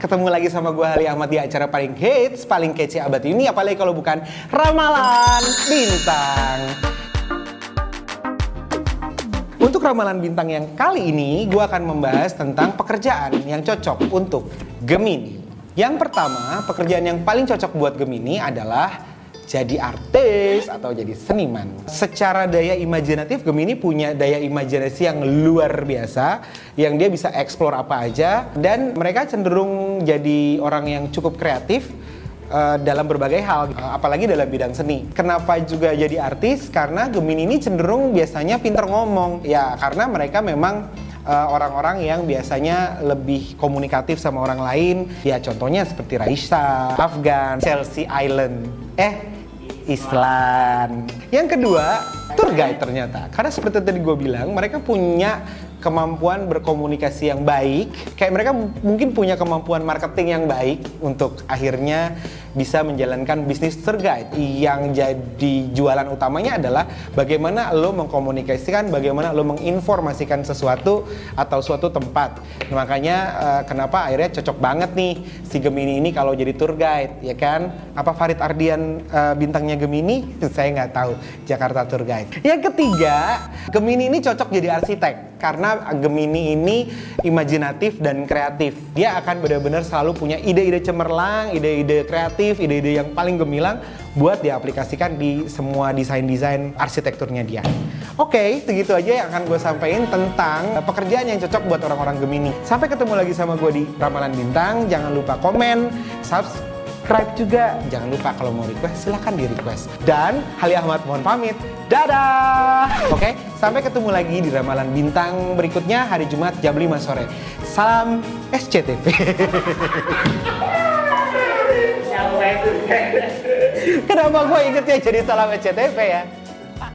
Ketemu lagi sama gue Ali Ahmad di acara paling hits, paling kece abad ini Apalagi kalau bukan Ramalan Bintang. Untuk Ramalan Bintang yang kali ini Gue akan membahas tentang pekerjaan yang cocok untuk Gemini. Yang pertama, pekerjaan yang paling cocok buat Gemini adalah jadi artis atau jadi seniman. Secara daya imajinatif, Gemini punya daya imajinasi yang luar biasa, yang dia bisa eksplor apa aja, dan mereka cenderung jadi orang yang cukup kreatif uh, dalam berbagai hal, uh, apalagi dalam bidang seni. Kenapa juga jadi artis? Karena Gemini ini cenderung biasanya pinter ngomong, ya karena mereka memang eh, orang-orang uh, yang biasanya lebih komunikatif sama orang lain. Ya contohnya seperti Raisa, Afgan, Chelsea Island. Eh, Islam. Yang kedua, tour guide ternyata. Karena seperti tadi gue bilang, mereka punya kemampuan berkomunikasi yang baik. Kayak mereka mungkin punya kemampuan marketing yang baik untuk akhirnya bisa menjalankan bisnis tour guide. Yang jadi jualan utamanya adalah bagaimana lo mengkomunikasikan, bagaimana lo menginformasikan sesuatu atau suatu tempat. Nah, makanya uh, kenapa akhirnya cocok banget nih si Gemini ini kalau jadi tour guide, ya kan? Apa Farid Ardian uh, bintangnya Gemini? Saya nggak tahu. Jakarta Tour Guide. Yang ketiga, Gemini ini cocok jadi arsitek karena Gemini ini imajinatif dan kreatif. Dia akan benar-benar selalu punya ide-ide cemerlang, ide-ide kreatif, ide-ide yang paling gemilang buat diaplikasikan di semua desain-desain arsitekturnya dia. Oke, okay, segitu aja yang akan gue sampaikan tentang pekerjaan yang cocok buat orang-orang Gemini. Sampai ketemu lagi sama gue di Ramalan Bintang. Jangan lupa komen, subscribe juga. Jangan lupa kalau mau request, silahkan di request. Dan Hali Ahmad mohon pamit. Dadah! Oke, sampai ketemu lagi di Ramalan Bintang berikutnya hari Jumat jam 5 sore. Salam SCTV. Kenapa gue ingetnya jadi salam SCTV ya?